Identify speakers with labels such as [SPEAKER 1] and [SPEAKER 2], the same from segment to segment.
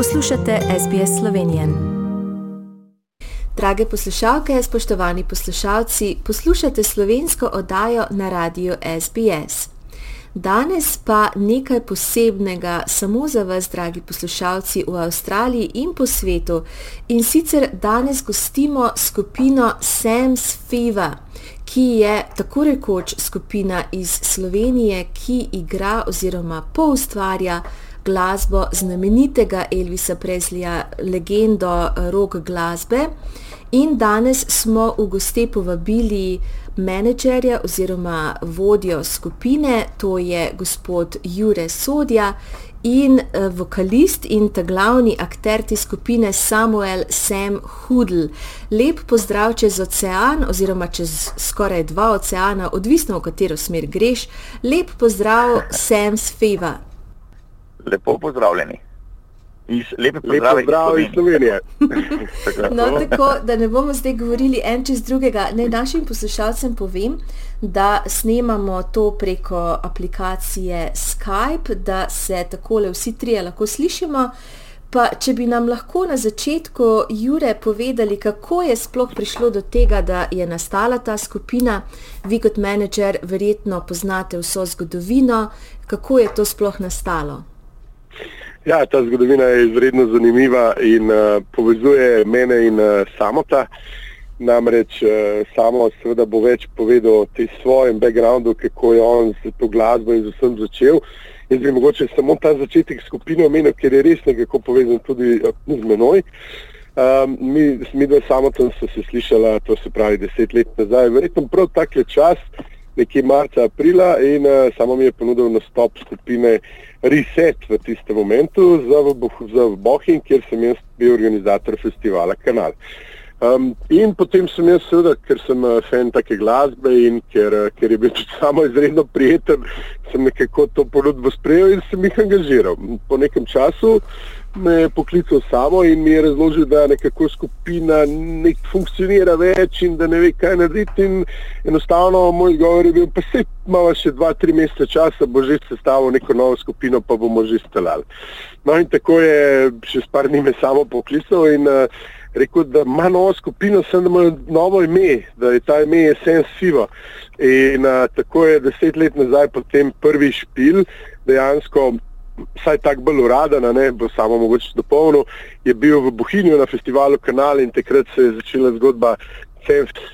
[SPEAKER 1] Poslušate SBS Slovenijo. Drage poslušalke, spoštovani poslušalci, poslušate slovensko oddajo na radiju SBS. Danes pa nekaj posebnega samo za vas, dragi poslušalci v Avstraliji in po svetu. In sicer danes gostimo skupino Sam's Fever, ki je tako rekoč skupina iz Slovenije, ki igra oziroma poustvarja glasbo znamenitega Elvisa Preslija, legendo rock glasbe. In danes smo v goste povabili menedžerja oziroma vodjo skupine, to je gospod Jure Sodja in vokalist in ta glavni akter te skupine Samuel Sam Hudl. Lep pozdrav čez ocean oziroma čez skoraj dva oceana, odvisno v katero smer greš. Lep pozdrav Sam's Fever.
[SPEAKER 2] Lepo pozdravljeni. Iz, lepe
[SPEAKER 3] pozdrave Lep iz Slovenije.
[SPEAKER 1] no, tako, da ne bomo zdaj govorili en čez drugega. Naj našim poslušalcem povem, da snemamo to preko aplikacije Skype, da se takole vsi trije lahko slišimo. Pa če bi nam lahko na začetku, Jure, povedali, kako je sploh prišlo do tega, da je nastala ta skupina. Vi kot menedžer verjetno poznate vso zgodovino, kako je to sploh nastalo.
[SPEAKER 3] Ja, ta zgodovina je izredno zanimiva in uh, povezuje mene in uh, samota. Namreč uh, samo seveda bo več povedal o tej svojem backgroundu, kako je on z to glasbo in z vsem začel. Jaz bi mogoče samo ta začetek skupine omenil, ker je res nekako povezan tudi z menoj. Um, mi, mi dva samotom so se slišala, to se pravi deset let nazaj, verjetno prav takle čas, nekje marca, aprila in uh, samo mi je ponudil nastop skupine Reset v tistem momentu za, za Bohin, kjer sem jaz bil organizator festivala Kanal. Um, in potem sem jaz, seveda, ker sem uh, fan take glasbe in ker, uh, ker je bil tudi samo izredno prijeten, sem nekako to ponudbo sprejel in sem jih angažiral. Po nekem času me je poklical samo in mi je razložil, da nekako skupina ne funkcionira več in da ne ve, kaj narediti. In enostavno moj govor je bil, pa se imamo še dva, tri mesece časa, bo že sestavil neko novo skupino, pa bomo že stelali. No in tako je še s par dni me samo poklical in uh, rekel, da ima novo skupino, sem da ima novo ime, da je ta ime Essence Fiva. In uh, tako je deset let nazaj potem prvi špil dejansko vsaj tako bolj uraden, ne bo samo mogoče dopolnil, je bil v Bohinju na festivalu Kanal in takrat se je začela zgodba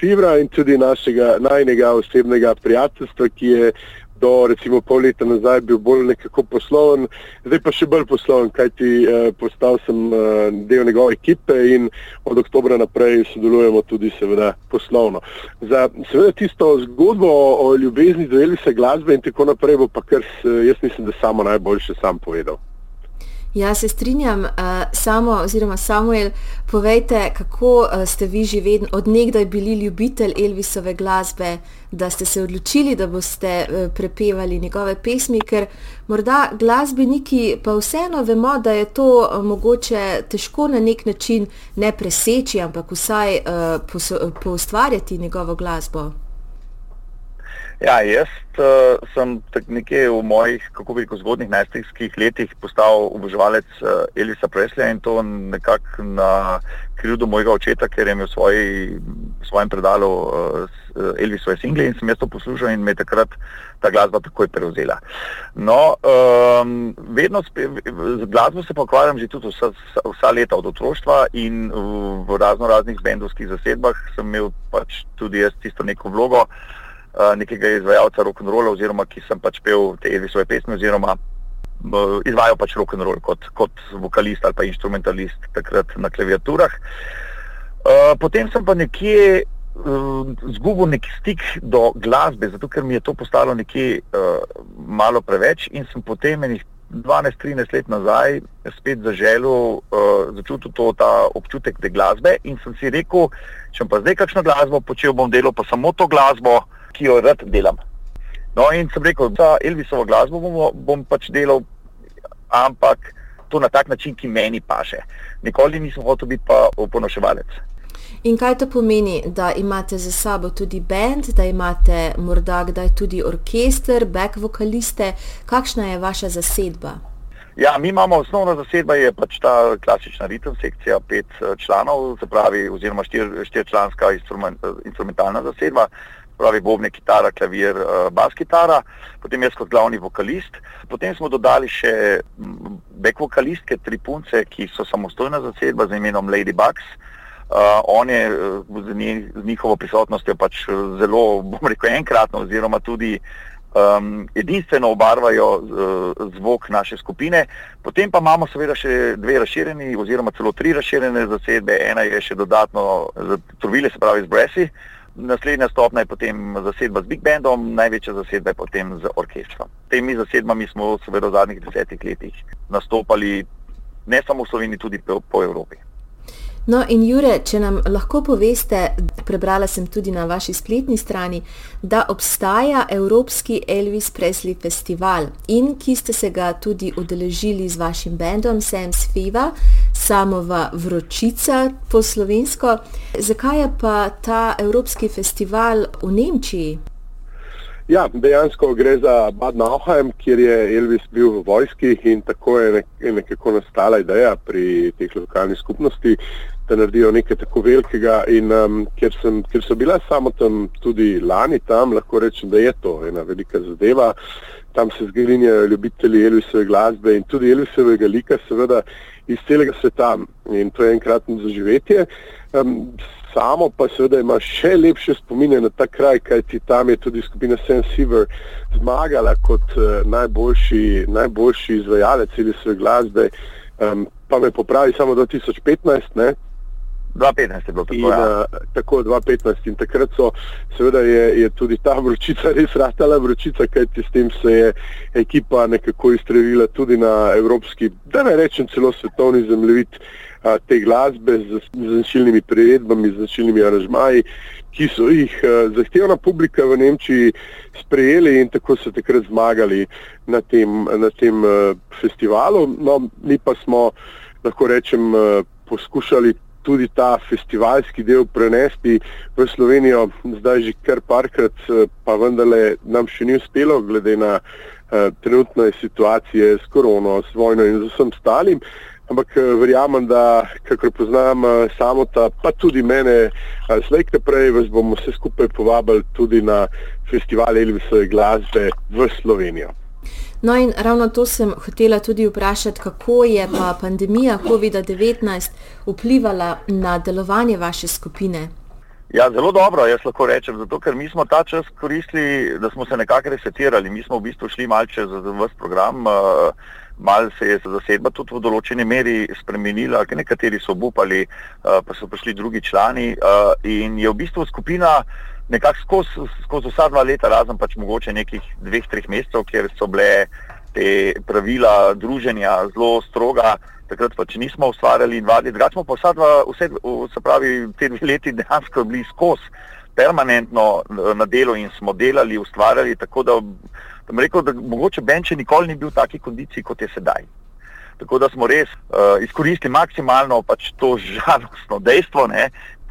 [SPEAKER 3] Fibra in tudi našega najnega osebnega prijateljstva, ki je do recimo pol leta nazaj bil bolj nekako posloven, zdaj pa še bolj posloven, kajti eh, postal sem eh, del njegove ekipe in od oktobra naprej sodelujemo tudi seveda poslovno. Za seveda tisto zgodbo o, ljubezni do Elisa glasbe in tako naprej bo pa kar, jaz mislim, da samo najboljše sam povedal.
[SPEAKER 1] Ja, se strinjam. Uh, samo, oziroma Samuel, povejte, kako uh, ste vi že vedno, odnegdaj bili ljubitelj Elvisove glasbe, da ste se odločili, da boste uh, prepevali njegove pesmi, ker morda glasbeniki pa vseeno vemo, da je to uh, mogoče težko na nek način ne preseči, ampak vsaj uh, poustvarjati njegovo glasbo.
[SPEAKER 2] Ja, jaz uh, sem nekje v mojih, kako bi rekel, zgodnih najstniških letih postal oboževalec uh, Elisa Presleja in to nekako na krivdo mojega očeta, ker je imel v svoji, svojem predalu uh, Elvisove single in sem jaz to poslušal in me je takrat ta glasba takoj prevzela. No, um, vedno spe, z glasbo se pa ukvarjam že tudi vsa, vsa leta od otroštva in v, v razno raznih bendovskih zasedbah sem imel pač tudi jaz tisto neko vlogo, Eh, nekega izvajalca rock'n'rolla oziroma ki sem pač pel te svoje pesmi oziroma uh, izvajal pač rock'n'roll kot, kot vokalist ali pa instrumentalist takrat na klaviaturah. Uh, potem sem pa nekje zgubil nek stik do glasbe, zato ker mi je to postalo nekje malo preveč in sem potem enih 12-13 let nazaj spet zaželil, začutil to, ta občutek te glasbe in sem si rekel, če pa zdaj kakšno glasbo počel, bom delal pa samo to glasbo, ki jo rad delam. No, in sem rekel, da Elvisovo glasbo bom, bom pač delal, ampak to na tak način, ki meni paše. Nikoli nisem hotel biti pa oponoševalec.
[SPEAKER 1] In kaj to pomeni, da imate za sabo tudi bend, da imate morda kdaj tudi orkester, back vokaliste, kakšna je vaša zasedba?
[SPEAKER 2] Ja, mi imamo osnovna zasedba, je pač ta klasična ritem sekcija, pet uh, članov, se pravi, oziroma štir, štirčlanska instrument, uh, instrumentalna zasedba, pravi bobne, kitara, klavir, uh, bas kitara, potem jaz kot glavni vokalist. Potem smo dodali še back vokalistke, tri punce, ki so samostojna zasedba z imenom Lady Bugs. Uh, on je z, z njihovo prisotnostjo pač zelo, bom rekel, enkratno oziroma tudi um, edinstveno obarvajo uh, zvok naše skupine. Potem pa imamo seveda še dve razširjeni, oziroma celo tri razširjene zasedbe. Ena je še dodatno trovile, se pravi z Bresi. Naslednja stopnja je potem zasedba z Big Bandom, največja zasedba je potem z orkestrom. Temi zasedbami smo seveda v zadnjih desetih letih nastopali ne samo v Sloveniji, tudi po, po Evropi.
[SPEAKER 1] No, in Jure, če nam lahko poveste, prebrala sem tudi na vaši spletni strani, da obstaja Evropski Elvis Presley festival in ki ste se ga tudi udeležili z vašim bendom Sam Sfiva, samova vročica po slovensko. Zakaj je pa ta Evropski festival v Nemčiji?
[SPEAKER 3] Ja, dejansko gre za Bad Nauheim, kjer je Elvis bil v vojski in tako je nek, nekako nastala ideja pri teh lokalnih skupnosti, da naredijo nekaj tako velikega. In um, ker, sem, ker so bila samo tam tudi lani, tam lahko rečem, da je to ena velika zadeva. Tam se zgrinjajo ljubitelji Elvisove glasbe in tudi Elvisovega lika, seveda iz celega sveta. In to je enkratno zaživetje. Um, samo pa seveda ima še lepše spomine na ta kraj, kajti tam je tudi skupina Sensiver zmagala kot uh, najboljši, najboljši izvajalec ali svoje glasbe. Um, pa me popravi samo 2015. Ne?
[SPEAKER 2] 2015 je bilo tako. In, ja. uh,
[SPEAKER 3] tako 2015 in takrat so, seveda je, je tudi ta vročica res rastala vročica, kajti s tem se je ekipa nekako izstrelila tudi na evropski, da ne rečem celo svetovni zemljevid te glasbe z značilnimi priredbami, z značilnimi aranžmaji, ki so jih zahtevna publika v Nemčiji sprejeli in tako so takrat zmagali na tem, na tem festivalu. No, mi pa smo, lahko rečem, poskušali tudi ta festivalski del prenesti v Slovenijo, zdaj že kar parkrat, pa vendarle nam še ni uspelo, glede na uh, trenutne situacije s korono, s vojno in z vsem ostalim ampak eh, verjamem, da kakor poznam eh, samo ta, pa tudi mene, eh, slejke prej, vas bomo vse skupaj povabili tudi na festival Elvisove glasbe v Slovenijo.
[SPEAKER 1] No in ravno to sem hotela tudi vprašati, kako je pa pandemija COVID-19 vplivala na delovanje vaše skupine?
[SPEAKER 2] Ja, zelo dobro, jaz lahko rečem, zato ker mi smo ta čas koristili, da smo se nekako resetirali. Mi smo v bistvu šli malce za vse program. Uh, Mal se je zasedba tudi v določeni meri spremenila, ker nekateri so obupali, uh, pa so prišli drugi člani uh, in je v bistvu skupina nekako skozi skoz vsa dva leta, razen pač mogoče nekih dveh, treh mesecev, kjer so bile te pravila druženja zelo stroga, takrat pač nismo ustvarjali in vadili, drugače smo pa vsa dva, vse, se pravi, te dve leti dejansko bili skozi permanentno na delu in smo delali, ustvarjali, tako da sem rekel, da mogoče Benče nikoli ni bil v taki kondiciji, kot je sedaj. Tako da smo res uh, izkoristili maksimalno pač to žalostno dejstvo, ne,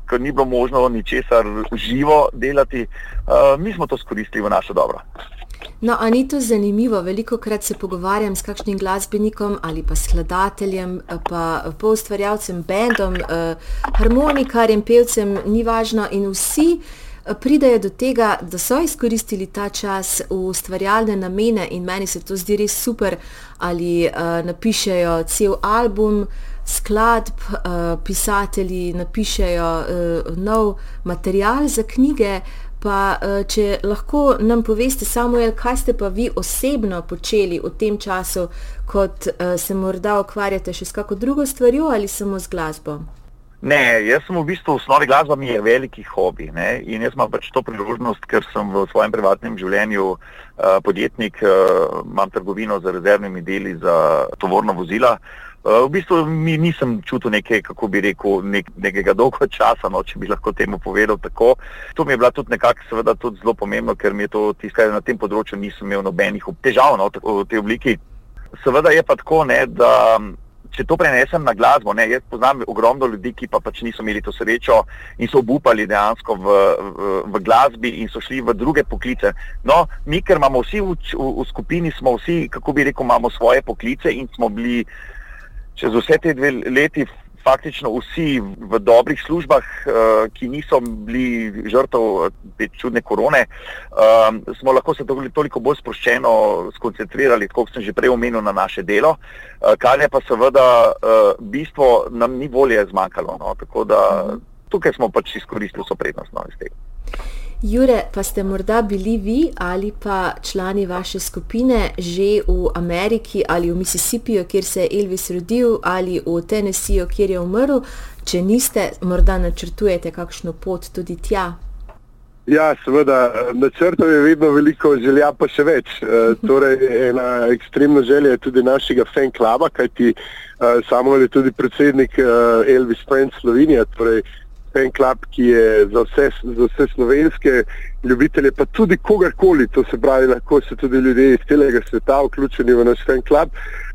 [SPEAKER 2] ker ni bilo možno ničesar živo delati. Uh, mi smo to izkoristili v naše dobro.
[SPEAKER 1] No, a ni to zanimivo? Veliko krat se pogovarjam s kakšnim glasbenikom ali pa skladateljem, pa poustvarjalcem, bendom, eh, harmonikarjem, pevcem, ni važno in vsi pridejo do tega, da so izkoristili ta čas v ustvarjalne namene in meni se to zdi res super, ali uh, napišejo cel album, skladb, uh, pisatelji napišejo uh, nov material za knjige. Pa, če lahko nam poveste, Samuel, kaj ste pa vi osebno počeli v tem času, kot se morda ukvarjate še s kakšno drugo stvarjo ali samo z glasbo?
[SPEAKER 2] Ne, jaz sem v bistvu v osnovi glasba mi je veliki hobi ne? in jaz imam pač to priložnost, ker sem v svojem privatnem življenju uh, podjetnik, uh, imam trgovino z rezervnimi deli za tovorna vozila. Uh, v bistvu mi nisem čutil neke, kako bi rekel, nek, nekega dolgo časa, no, če bi lahko temu povedal tako. To mi je bila tudi nekako seveda tudi zelo pomembno, ker mi je to tisto, kar na tem področju nisem imel nobenih težav no, v tej obliki. Seveda je pa tako, ne, da če to prenesem na glasbo, ne, jaz poznam ogromno ljudi, ki pa pač niso imeli to srečo in so obupali dejansko v, v, v glasbi in so šli v druge poklice. No, mi, ker imamo vsi v, v, v skupini, smo vsi, kako bi rekel, imamo svoje poklice in smo bili čez vse te dve leti faktično vsi v dobrih službah, uh, ki niso bili žrtev te čudne korone, um, smo lahko se toliko bolj sproščeno skoncentrirali, kot sem že prej omenil, na naše delo, uh, kar je pa seveda uh, bistvo, nam ni volje zmanjkalo. No? Tako da tukaj smo pač izkoristili so prednost no, iz tega.
[SPEAKER 1] Jure, pa ste morda bili vi ali pa člani vaše skupine že v Ameriki ali v Mississippiju, kjer se je Elvis rodil, ali v Tennesseeju, kjer je umrl. Če niste, morda načrtujete kakšno pot tudi tja.
[SPEAKER 3] Ja, seveda, načrtov je vedno veliko, želja pa še več. E, torej, ena ekstremna želja je tudi našega fan kluba, kajti e, samo je tudi predsednik e, Elvis Friends Slovenija, torej fan club, ki je za vse, za vse slovenske ljubitelje, pa tudi kogarkoli, to se pravi, lahko so tudi ljudje iz celega sveta vključeni v naš fan club.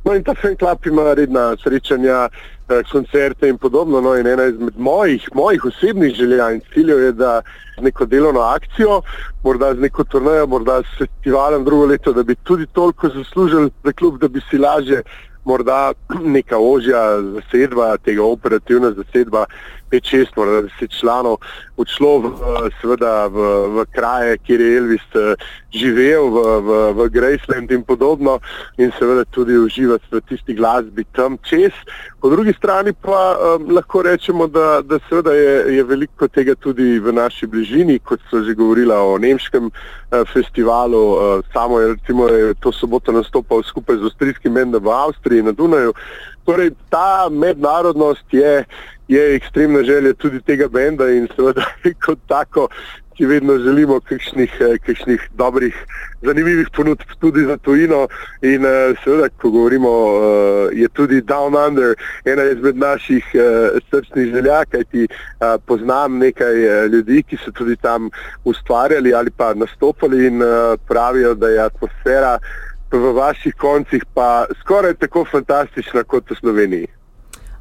[SPEAKER 3] No in ta fan club ima redna srečanja, eh, koncerte in podobno. No in ena izmed mojih, mojih osebnih želja in ciljev je, da z neko delovno akcijo, morda z neko turnejo, morda s festivalom drugo leto, da bi tudi toliko zaslužili za klub, da bi si lažje morda neka ožja zasedba, tega operativna zasedba, 5-6, morda 10 članov, odšlo v, seveda, v, v kraje, kjer je Elvis eh, živel, v, v, v Graceland in podobno, in seveda tudi uživati v tisti glasbi tam čez. Po drugi strani pa um, lahko rečemo, da, da seveda je, je veliko tega tudi v naši bližini, kot so že govorila o nemškem uh, festivalu. Uh, samo je recimo je to soboto nastopal skupaj z avstrijskim mendom v Avstriji na Dunaju. Torej, ta mednarodnost je, je ekstremna želja tudi tega benda in seveda kot tako, ki vedno želimo kakšnih, eh, kakšnih dobrih, zanimivih ponudb tudi za tujino in eh, seveda, ko govorimo, eh, je tudi Down Under ena izmed naših srčnih želja, kajti poznam nekaj ljudi, ki so tudi tam ustvarjali ali pa nastopali in pravijo, da je atmosfera v vaših koncih pa skoraj tako fantastična kot v Sloveniji.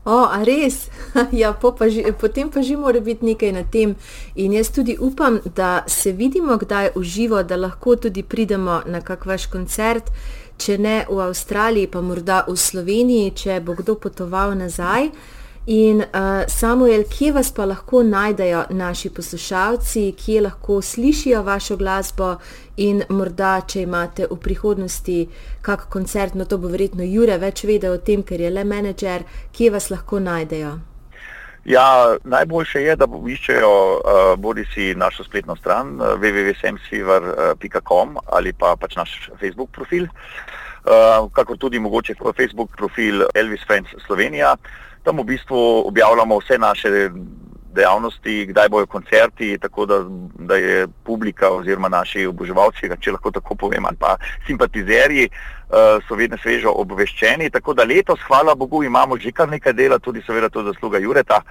[SPEAKER 1] O, a res? ja, po pa ži, potem pa že mora biti nekaj na tem. In jaz tudi upam, da se vidimo kdaj v živo, da lahko tudi pridemo na kak vaš koncert, če ne v Avstraliji, pa morda v Sloveniji, če bo kdo potoval nazaj. In uh, Samuel, kje vas pa lahko najdejo naši poslušalci, kje lahko slišijo vašo glasbo in morda, če imate v prihodnosti kak koncert, no to bo verjetno Jure več vedel o tem, ker je le menedžer, kje vas lahko najdejo.
[SPEAKER 2] Ja, najboljše je, da iščejo uh, bodi si našo spletno stran uh, www.semsiver.com ali pa pač naš Facebook profil, uh, kakor tudi mogoče Facebook profil Elvis Friends Slovenija. Tam v bistvu objavljamo vse naše dejavnosti, kdaj bojo koncerti, tako da, da je publika oziroma naši oboževalci, če lahko tako povem, ali pa simpatizerji, uh, so vedno svežo obveščeni. Tako da letos, hvala Bogu, imamo že kar nekaj dela, tudi seveda to zasluga Jureta.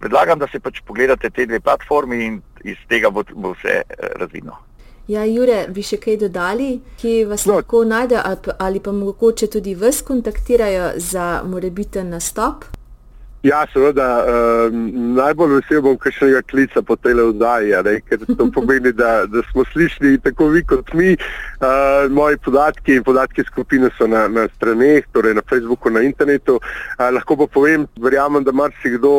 [SPEAKER 2] Predlagam, da se pač pogledate te dve platformi in iz tega bo, bo vse uh, razvidno.
[SPEAKER 1] Ja, Jure, bi še kaj dodali, ki vas no. lahko najde ali, ali pa mogoče tudi vas kontaktirajo za morebiten nastop?
[SPEAKER 3] Ja, seveda, uh, najbolj vesel bom kakšnega klica po tej oddaji, ker to pomeni, da, da smo slišali tako vi kot mi. Uh, moji podatki in podatki skupine so na, na straneh, torej na Facebooku, na internetu. Uh, lahko pa povem, verjamem, da marsikdo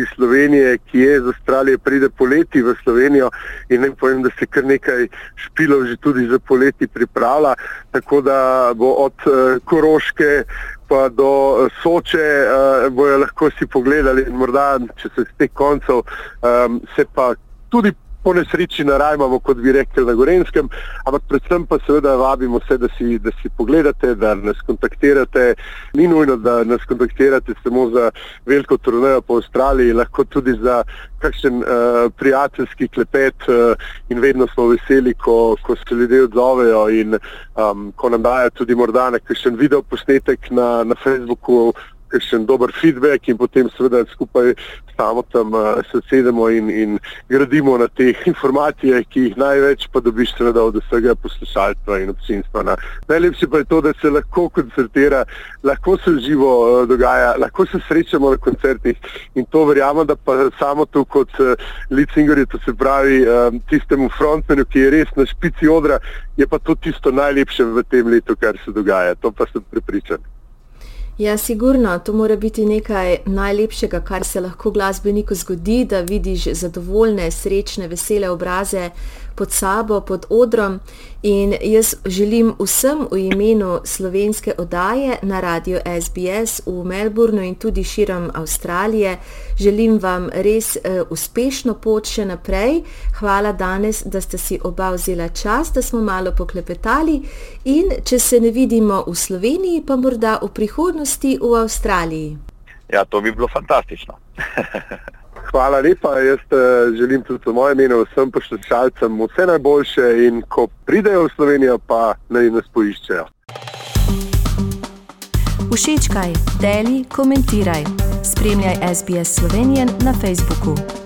[SPEAKER 3] iz Slovenije, ki je iz Avstralije, pride poleti v Slovenijo in ne povem, da se kar nekaj špilov že tudi za poleti pripravlja, tako da bo od uh, Koroške pa do eh, Soče, uh, bojo lahko si pogledali in morda, če se z teh koncev, um, se pa tudi po nesreči narajmamo, kot bi rekli na Gorenskem, ampak predvsem pa seveda vabimo vse, da si, da si pogledate, da nas kontaktirate. Ni nujno, da nas kontaktirate samo za veliko turnejo po Avstraliji, lahko tudi za kakšen uh, prijateljski klepet uh, in vedno smo veseli, ko, ko se ljudje odzovejo in um, ko nam dajo tudi morda nekakšen video posnetek na, na Facebooku kakšen dober feedback in potem seveda skupaj samo tam uh, se sedemo in, in gradimo na teh informacijah, ki jih največ pa dobiš seveda od vsega poslušalstva in občinstva. Na. Najlepše pa je to, da se lahko koncertira, lahko se živo uh, dogaja, lahko se srečamo na koncertih in to verjamem, da pa samo tu kot uh, lead singer, to se pravi um, tistemu frontmenu, ki je res na špici odra, je pa to tisto najlepše v tem letu, kar se dogaja. To pa sem prepričan.
[SPEAKER 1] Ja, sigurno, to mora biti nekaj najlepšega, kar se lahko glasbeniku zgodi, da vidiš zadovoljne, srečne, vesele obraze pod sabo, pod odrom. In jaz želim vsem v imenu slovenske oddaje na radio SBS v Melbournu in tudi širom Avstralije, želim vam res uh, uspešno pot še naprej. Hvala danes, da ste si oba vzela čas, da smo malo poklepetali in če se ne vidimo v Sloveniji, pa morda v prihodnosti v Avstraliji.
[SPEAKER 2] Ja, to bi bilo fantastično.
[SPEAKER 3] Hvala lepa. Jaz uh, želim tudi v mojem imenu vsem poslušalcem vse najboljše in ko pridejo v Slovenijo, pa naj nas poiščejo.
[SPEAKER 4] Všečkaj, deli, komentiraj. Spremljaj SBS Slovenijo na Facebooku.